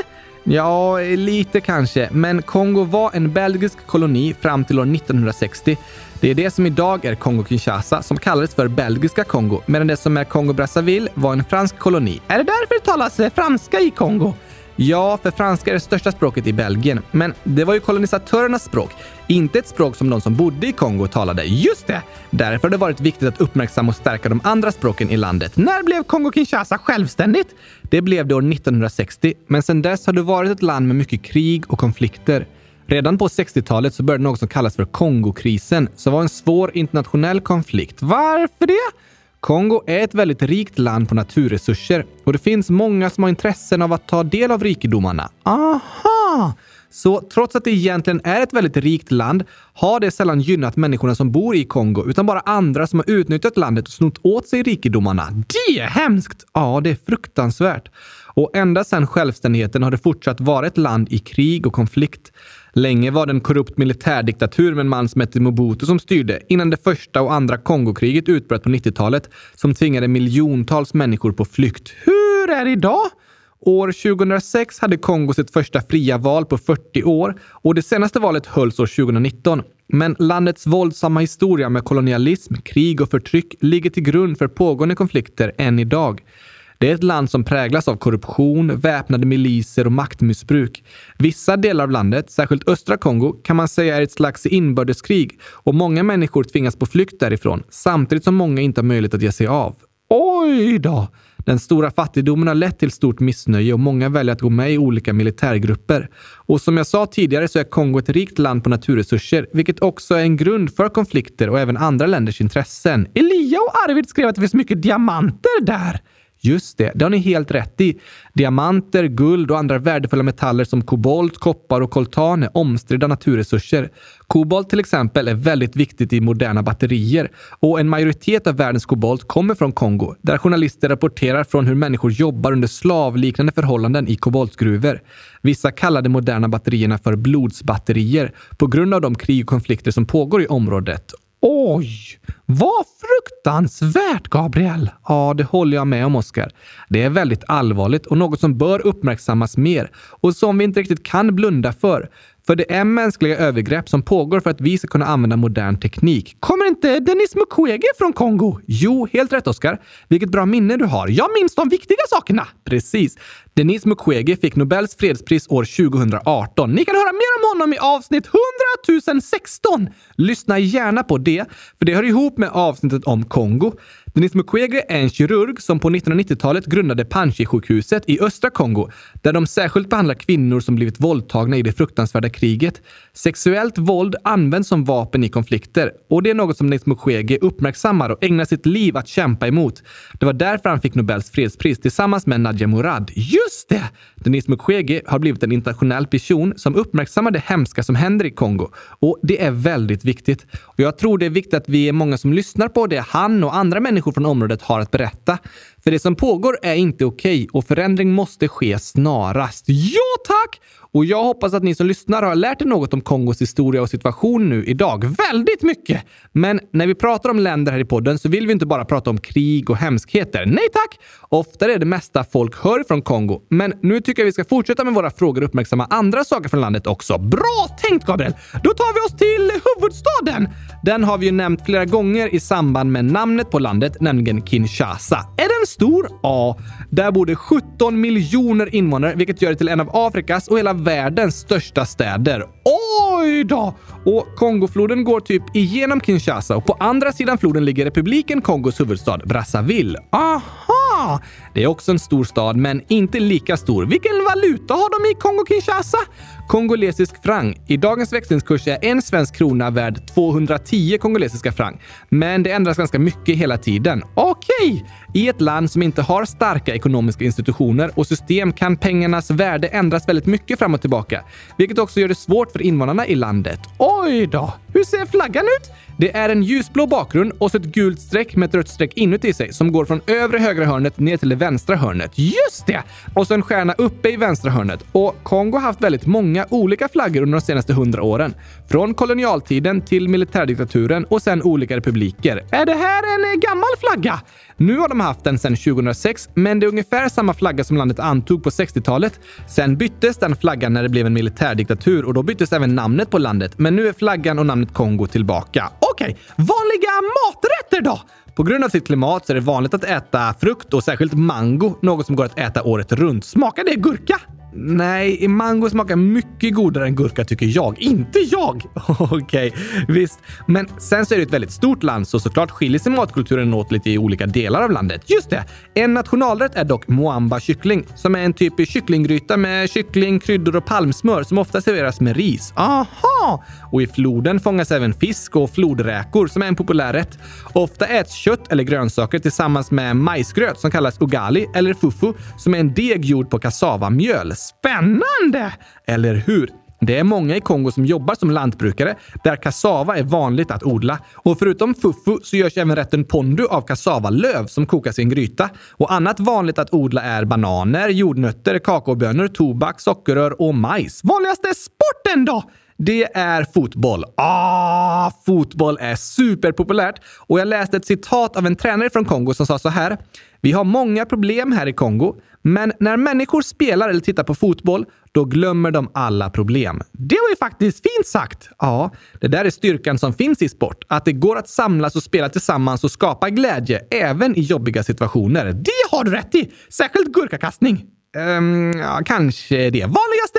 Ja, lite kanske. Men Kongo var en belgisk koloni fram till år 1960. Det är det som idag är Kongo-Kinshasa som kallades för belgiska Kongo, medan det som är Kongo-Brazzaville var en fransk koloni. Är det därför det talas franska i Kongo? Ja, för franska är det största språket i Belgien. Men det var ju kolonisatörernas språk, inte ett språk som de som bodde i Kongo talade. Just det! Därför har det varit viktigt att uppmärksamma och stärka de andra språken i landet. När blev Kongo-Kinshasa självständigt? Det blev det år 1960, men sedan dess har det varit ett land med mycket krig och konflikter. Redan på 60-talet så började något som kallas för Kongokrisen, som var en svår internationell konflikt. Varför det? Kongo är ett väldigt rikt land på naturresurser och det finns många som har intressen av att ta del av rikedomarna. Aha! Så trots att det egentligen är ett väldigt rikt land har det sällan gynnat människorna som bor i Kongo, utan bara andra som har utnyttjat landet och snott åt sig rikedomarna. Det är hemskt! Ja, det är fruktansvärt. Och ända sedan självständigheten har det fortsatt vara ett land i krig och konflikt. Länge var det en korrupt militärdiktatur med en man som hette Mobutu som styrde innan det första och andra Kongokriget utbröt på 90-talet som tvingade miljontals människor på flykt. Hur är det idag? År 2006 hade Kongo sitt första fria val på 40 år och det senaste valet hölls år 2019. Men landets våldsamma historia med kolonialism, krig och förtryck ligger till grund för pågående konflikter än idag. Det är ett land som präglas av korruption, väpnade miliser och maktmissbruk. Vissa delar av landet, särskilt östra Kongo, kan man säga är ett slags inbördeskrig och många människor tvingas på flykt därifrån, samtidigt som många inte har möjlighet att ge sig av. Oj då! Den stora fattigdomen har lett till stort missnöje och många väljer att gå med i olika militärgrupper. Och som jag sa tidigare så är Kongo ett rikt land på naturresurser, vilket också är en grund för konflikter och även andra länders intressen. Elia och Arvid skrev att det finns mycket diamanter där. Just det, det har ni helt rätt i. Diamanter, guld och andra värdefulla metaller som kobolt, koppar och koltan är omstridda naturresurser. Kobolt till exempel är väldigt viktigt i moderna batterier och en majoritet av världens kobolt kommer från Kongo, där journalister rapporterar från hur människor jobbar under slavliknande förhållanden i koboltgruvor. Vissa kallar de moderna batterierna för blodsbatterier på grund av de krig och konflikter som pågår i området. Oj, vad fruktansvärt, Gabriel! Ja, det håller jag med om, Oskar. Det är väldigt allvarligt och något som bör uppmärksammas mer och som vi inte riktigt kan blunda för. För det är mänskliga övergrepp som pågår för att vi ska kunna använda modern teknik. Kommer inte Denis Mukwege från Kongo? Jo, helt rätt Oskar. Vilket bra minne du har. Jag minns de viktiga sakerna. Precis. Denis Mukwege fick Nobels fredspris år 2018. Ni kan höra mer om honom i avsnitt 100 016. Lyssna gärna på det, för det hör ihop med avsnittet om Kongo. Denis Mukwege är en kirurg som på 1990-talet grundade Panchi-sjukhuset i östra Kongo, där de särskilt behandlar kvinnor som blivit våldtagna i det fruktansvärda kriget. Sexuellt våld används som vapen i konflikter och det är något som Denis Mukwege uppmärksammar och ägnar sitt liv att kämpa emot. Det var därför han fick Nobels fredspris tillsammans med Nadia Murad. Just det! Denis Mukwege har blivit en internationell person som uppmärksammar det hemska som händer i Kongo och det är väldigt viktigt. Och jag tror det är viktigt att vi är många som lyssnar på det han och andra människor från området har att berätta. För det som pågår är inte okej okay och förändring måste ske snarast. Ja tack! Och jag hoppas att ni som lyssnar har lärt er något om Kongos historia och situation nu idag. Väldigt mycket! Men när vi pratar om länder här i podden så vill vi inte bara prata om krig och hemskheter. Nej tack! Ofta är det mesta folk hör från Kongo. Men nu tycker jag vi ska fortsätta med våra frågor och uppmärksamma andra saker från landet också. Bra tänkt Gabriel! Då tar vi oss till huvudstaden! Den har vi ju nämnt flera gånger i samband med namnet på landet, nämligen Kinshasa. Är den stor? Ja. Där bor det 17 miljoner invånare, vilket gör det till en av Afrikas och hela världens största städer. Oj då! Och Kongofloden går typ igenom Kinshasa och på andra sidan floden ligger republiken Kongos huvudstad Brazzaville. Aha! Det är också en stor stad, men inte lika stor. Vilken valuta har de i Kongo-Kinshasa? Kongolesisk franc. I dagens växlingskurs är en svensk krona värd 210 kongolesiska franc. Men det ändras ganska mycket hela tiden. Okej! Okay. I ett land som inte har starka ekonomiska institutioner och system kan pengarnas värde ändras väldigt mycket fram och tillbaka, vilket också gör det svårt för invånarna i landet. Oj då! Hur ser flaggan ut? Det är en ljusblå bakgrund och så ett gult streck med ett rött streck inuti sig som går från övre högra hörnet ner till det vänstra hörnet. Just det! Och så en stjärna uppe i vänstra hörnet. Och Kongo har haft väldigt många olika flaggor under de senaste hundra åren. Från kolonialtiden till militärdiktaturen och sen olika republiker. Är det här en eh, gammal flagga? Nu har de haft den sedan 2006, men det är ungefär samma flagga som landet antog på 60-talet. Sen byttes den flaggan när det blev en militärdiktatur och då byttes även namnet på landet. Men nu är flaggan och namnet Kongo tillbaka. Okej, okay. vanliga maträtter då? På grund av sitt klimat så är det vanligt att äta frukt och särskilt mango, något som går att äta året runt. Smakar det gurka? Nej, mango smakar mycket godare än gurka tycker jag. Inte jag! Okej, okay, visst. Men sen så är det ett väldigt stort land så såklart skiljer sig matkulturen åt lite i olika delar av landet. Just det! En nationalrätt är dock moamba kyckling som är en typisk kycklinggryta med kyckling, kryddor och palmsmör som ofta serveras med ris. Aha! Och i floden fångas även fisk och flodräkor som är en populär rätt. Ofta äts kött eller grönsaker tillsammans med majsgröt som kallas ugali eller fufu som är en deg gjord på kassavamjöl. Spännande! Eller hur? Det är många i Kongo som jobbar som lantbrukare där kassava är vanligt att odla. Och förutom fufu så görs även rätten pondu av kassavalöv som kokas i en gryta. Och annat vanligt att odla är bananer, jordnötter, kakaobönor, tobak, sockerrör och majs. Vanligaste sporten då? Det är fotboll. Ah, fotboll är superpopulärt. Och jag läste ett citat av en tränare från Kongo som sa så här. Vi har många problem här i Kongo, men när människor spelar eller tittar på fotboll, då glömmer de alla problem. Det var ju faktiskt fint sagt! Ja, det där är styrkan som finns i sport. Att det går att samlas och spela tillsammans och skapa glädje även i jobbiga situationer. Det har du rätt i! Särskilt gurkakastning. Um, ja, kanske det. Vanligaste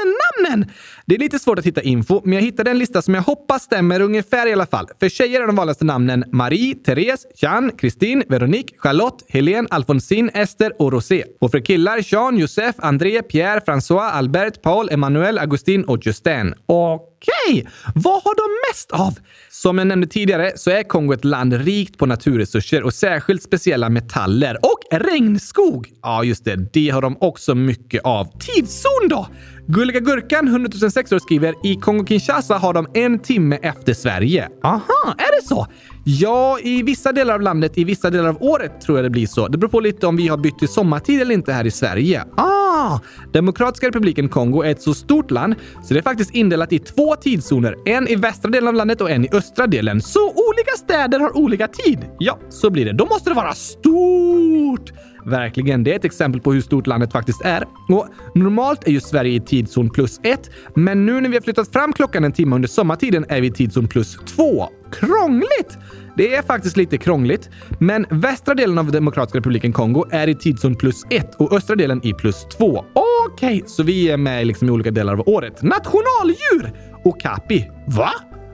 namnen! Det är lite svårt att hitta info, men jag hittade en lista som jag hoppas stämmer ungefär i alla fall. För tjejer är de vanligaste namnen Marie, Therese, Jeanne, Kristin, Veronique, Charlotte, Helene, Alfonsine, Esther och Rosé. Och för killar Jean, Joseph, André, Pierre, François, Albert, Paul, Emmanuel, Augustin och Justin. Och Okej! Okay. Vad har de mest av? Som jag nämnde tidigare så är Kongo ett land rikt på naturresurser och särskilt speciella metaller. Och regnskog! Ja, just det. Det har de också mycket av. Tidszon då? Gulliga Gurkan 100 006 år skriver i Kongo-Kinshasa har de en timme efter Sverige. Aha, är det så? Ja, i vissa delar av landet, i vissa delar av året tror jag det blir så. Det beror på lite om vi har bytt till sommartid eller inte här i Sverige. Ah! Demokratiska republiken Kongo är ett så stort land så det är faktiskt indelat i två tidszoner. En i västra delen av landet och en i östra delen. Så olika städer har olika tid. Ja, så blir det. Då måste det vara stort! Verkligen, det är ett exempel på hur stort landet faktiskt är. Och normalt är ju Sverige i tidszon plus ett, men nu när vi har flyttat fram klockan en timme under sommartiden är vi i tidszon plus två. Krångligt! Det är faktiskt lite krångligt, men västra delen av Demokratiska republiken Kongo är i tidszon plus ett och östra delen i plus två. Okej, okay, så vi är med liksom i olika delar av året. Nationaldjur! Okapi. Va?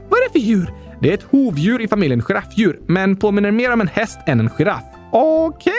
Vad är det för djur? Det är ett hovdjur i familjen giraffdjur, men påminner mer om en häst än en giraff. Okej.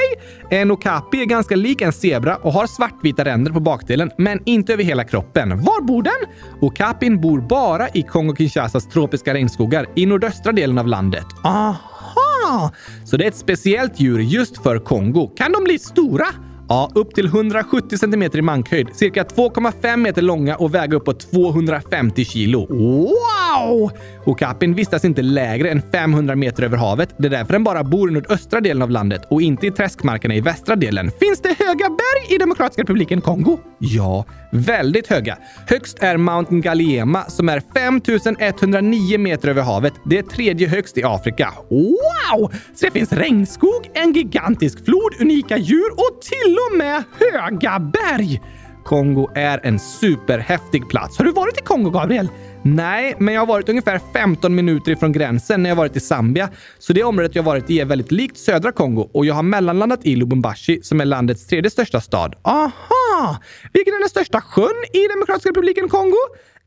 Okay. En okapi är ganska lik en zebra och har svartvita ränder på bakdelen, men inte över hela kroppen. Var bor den? Okapin bor bara i Kongo-Kinshasas tropiska regnskogar i nordöstra delen av landet. Aha! Så det är ett speciellt djur just för Kongo. Kan de bli stora? Ja, upp till 170 cm i mankhöjd, cirka 2,5 meter långa och väga uppåt 250 kilo. Wow! Okapin vistas inte lägre än 500 meter över havet. Det är därför den bara bor i nordöstra delen av landet och inte i träskmarkerna i västra delen. Finns det höga berg i Demokratiska republiken Kongo? Ja, väldigt höga. Högst är Mount Ngaliema som är 5109 meter över havet. Det är tredje högst i Afrika. Wow! Så det finns regnskog, en gigantisk flod, unika djur och till och med höga berg! Kongo är en superhäftig plats. Har du varit i Kongo, Gabriel? Nej, men jag har varit ungefär 15 minuter ifrån gränsen när jag varit i Zambia. Så det området jag varit i är väldigt likt södra Kongo och jag har mellanlandat i Lubumbashi som är landets tredje största stad. Aha! Vilken är den största sjön i Demokratiska republiken Kongo?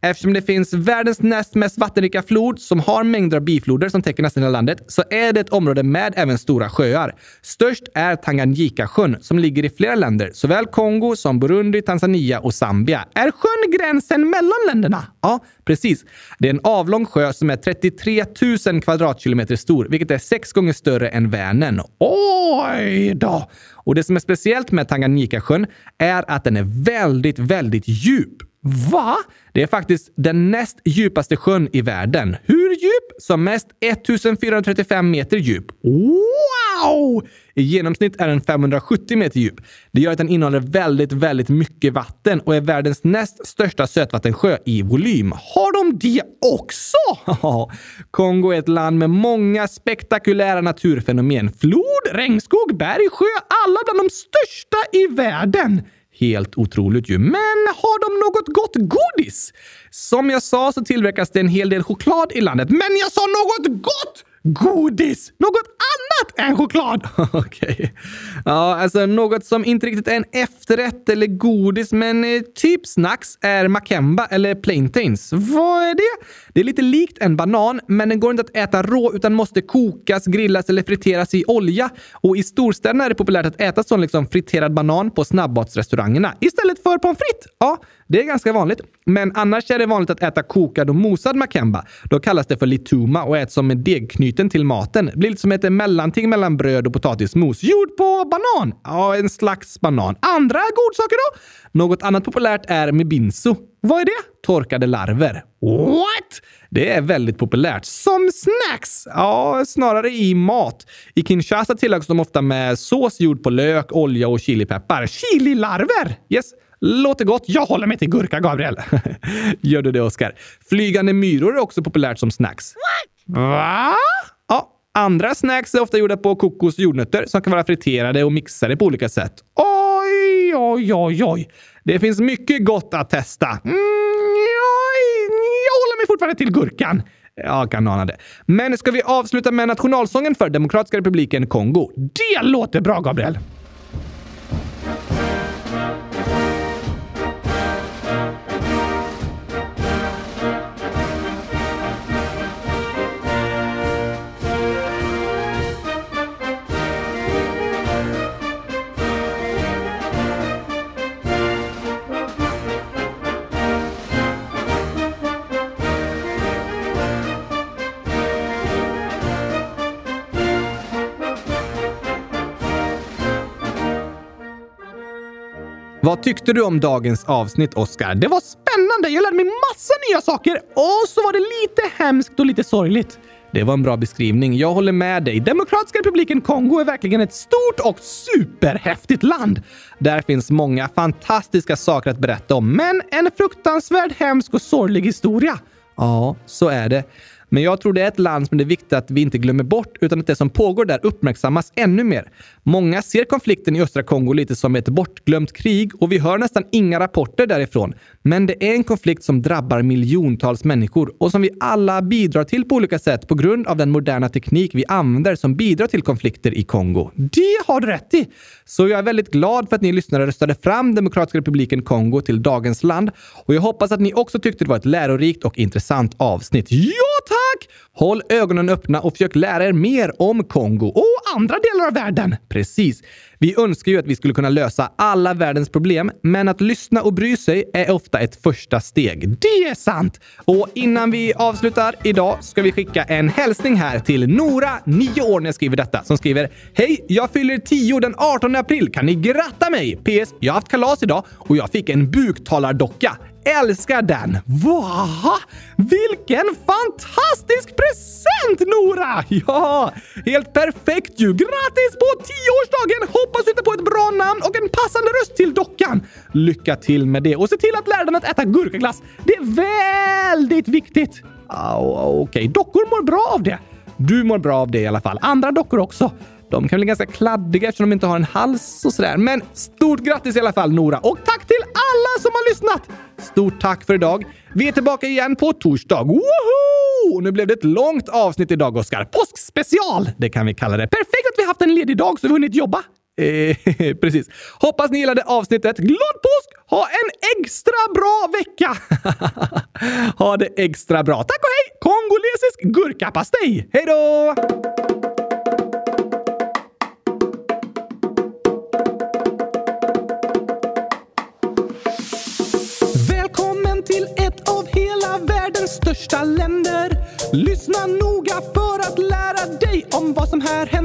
Eftersom det finns världens näst mest vattenrika flod som har mängder av bifloder som täcker nästan hela landet så är det ett område med även stora sjöar. Störst är Tanganyika-sjön som ligger i flera länder, såväl Kongo som Burundi, Tanzania och Zambia. Är sjön gränsen mellan länderna? Ja, precis. Det är en avlång sjö som är 33 000 kvadratkilometer stor, vilket är sex gånger större än Vänern. Oj då! Och det som är speciellt med Tanganyika-sjön är att den är väldigt, väldigt djup. Va? Det är faktiskt den näst djupaste sjön i världen. Hur djup? Som mest 1435 meter djup. Wow! I genomsnitt är den 570 meter djup. Det gör att den innehåller väldigt, väldigt mycket vatten och är världens näst största sötvattensjö i volym. Har de det också? Kongo är ett land med många spektakulära naturfenomen. Flod, regnskog, berg, sjö, alla bland de största i världen. Helt otroligt ju. Men har de något gott godis? Som jag sa så tillverkas det en hel del choklad i landet. Men jag sa något gott! godis! Något annat än choklad! Okej. Okay. Ja, alltså något som inte riktigt är en efterrätt eller godis, men eh, typ snacks är makemba eller plantains. Vad är det? Det är lite likt en banan, men den går inte att äta rå utan måste kokas, grillas eller friteras i olja. Och i storstäderna är det populärt att äta sån liksom friterad banan på snabbmatsrestaurangerna istället för pommes frites. Ja, det är ganska vanligt. Men annars är det vanligt att äta kokad och mosad makemba. Då kallas det för lituma och äts som en degknyten till maten. Det blir lite som ett mellanting mellan bröd och potatismos. Gjord på banan! Ja, en slags banan. Andra godsaker då? Något annat populärt är mibinso. Vad är det? Torkade larver. What? Det är väldigt populärt. Som snacks? Ja, snarare i mat. I Kinshasa tillagas de ofta med sås gjord på lök, olja och chilipeppar. Chililarver! Yes. Låter gott. Jag håller mig till gurka, Gabriel. Gör du det, Oskar? Flygande myror är också populärt som snacks. Va? Ja, andra snacks är ofta gjorda på kokos och jordnötter som kan vara friterade och mixade på olika sätt. Oj, oj, oj, oj. Det finns mycket gott att testa. Mm, oj, jag håller mig fortfarande till gurkan. Jag kan ana det. Men ska vi avsluta med nationalsången för Demokratiska republiken Kongo? Det låter bra, Gabriel! Vad tyckte du om dagens avsnitt, Oscar? Det var spännande! Jag lärde mig massa nya saker och så var det lite hemskt och lite sorgligt. Det var en bra beskrivning. Jag håller med dig. Demokratiska republiken Kongo är verkligen ett stort och superhäftigt land. Där finns många fantastiska saker att berätta om, men en fruktansvärd, hemsk och sorglig historia. Ja, så är det. Men jag tror det är ett land som det är viktigt att vi inte glömmer bort, utan att det som pågår där uppmärksammas ännu mer. Många ser konflikten i östra Kongo lite som ett bortglömt krig och vi hör nästan inga rapporter därifrån. Men det är en konflikt som drabbar miljontals människor och som vi alla bidrar till på olika sätt på grund av den moderna teknik vi använder som bidrar till konflikter i Kongo. Det har du rätt i! Så jag är väldigt glad för att ni lyssnare röstade fram Demokratiska republiken Kongo till dagens land och jag hoppas att ni också tyckte det var ett lärorikt och intressant avsnitt. Ja, tack! Håll ögonen öppna och försök lära er mer om Kongo och andra delar av världen. Precis. Vi önskar ju att vi skulle kunna lösa alla världens problem, men att lyssna och bry sig är ofta ett första steg. Det är sant! Och innan vi avslutar idag ska vi skicka en hälsning här till Nora, 9 år, när jag skriver detta, som skriver Hej! Jag fyller 10 den 18 april. Kan ni gratta mig? PS. Jag har haft kalas idag och jag fick en buktalardocka. Älskar den! Va? Vilken fantastisk present Nora! Ja, helt perfekt ju! Grattis på 10-årsdagen! Hoppas Hoppas du hittar på ett bra namn och en passande röst till dockan. Lycka till med det och se till att lära den att äta gurkaglass. Det är väldigt viktigt. Okej, okay. dockor mår bra av det. Du mår bra av det i alla fall. Andra dockor också. De kan bli ganska kladdiga eftersom de inte har en hals och sådär. Men stort grattis i alla fall Nora! Och tack till alla som har lyssnat! Stort tack för idag. Vi är tillbaka igen på torsdag. Woho! Nu blev det ett långt avsnitt idag, Oskar. Påskspecial! Det kan vi kalla det. Perfekt att vi haft en ledig dag så vi hunnit jobba. Eh, precis. Hoppas ni gillade avsnittet. Glad påsk! Ha en extra bra vecka! ha det extra bra. Tack och hej! Kongolesisk gurkapastej. Hej då! till ett av hela världens största länder. Lyssna noga för att lära dig om vad som här händer.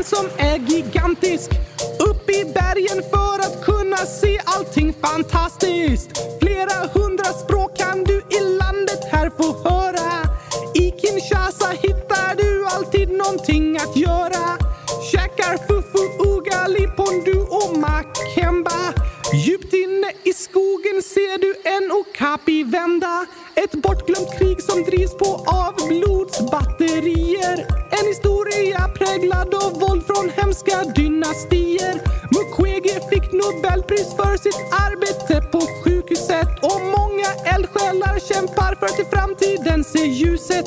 Den som är gigantisk. Upp i bergen för att kunna se allting fantastiskt. Flera hundra språk kan du i landet här få höra. I Kinshasa hittar du alltid någonting att göra. Käkar fufu, ugali, pondu och makemba. Djupt inne i skogen ser du en okapi vända. Ett bortglömt krig som drivs på av blodsbatterier. En historia präglad av våld från hemska dynastier. Mukwege fick Nobelpris för sitt arbete på sjukhuset och många eldsjälar kämpar för att i framtiden se ljuset.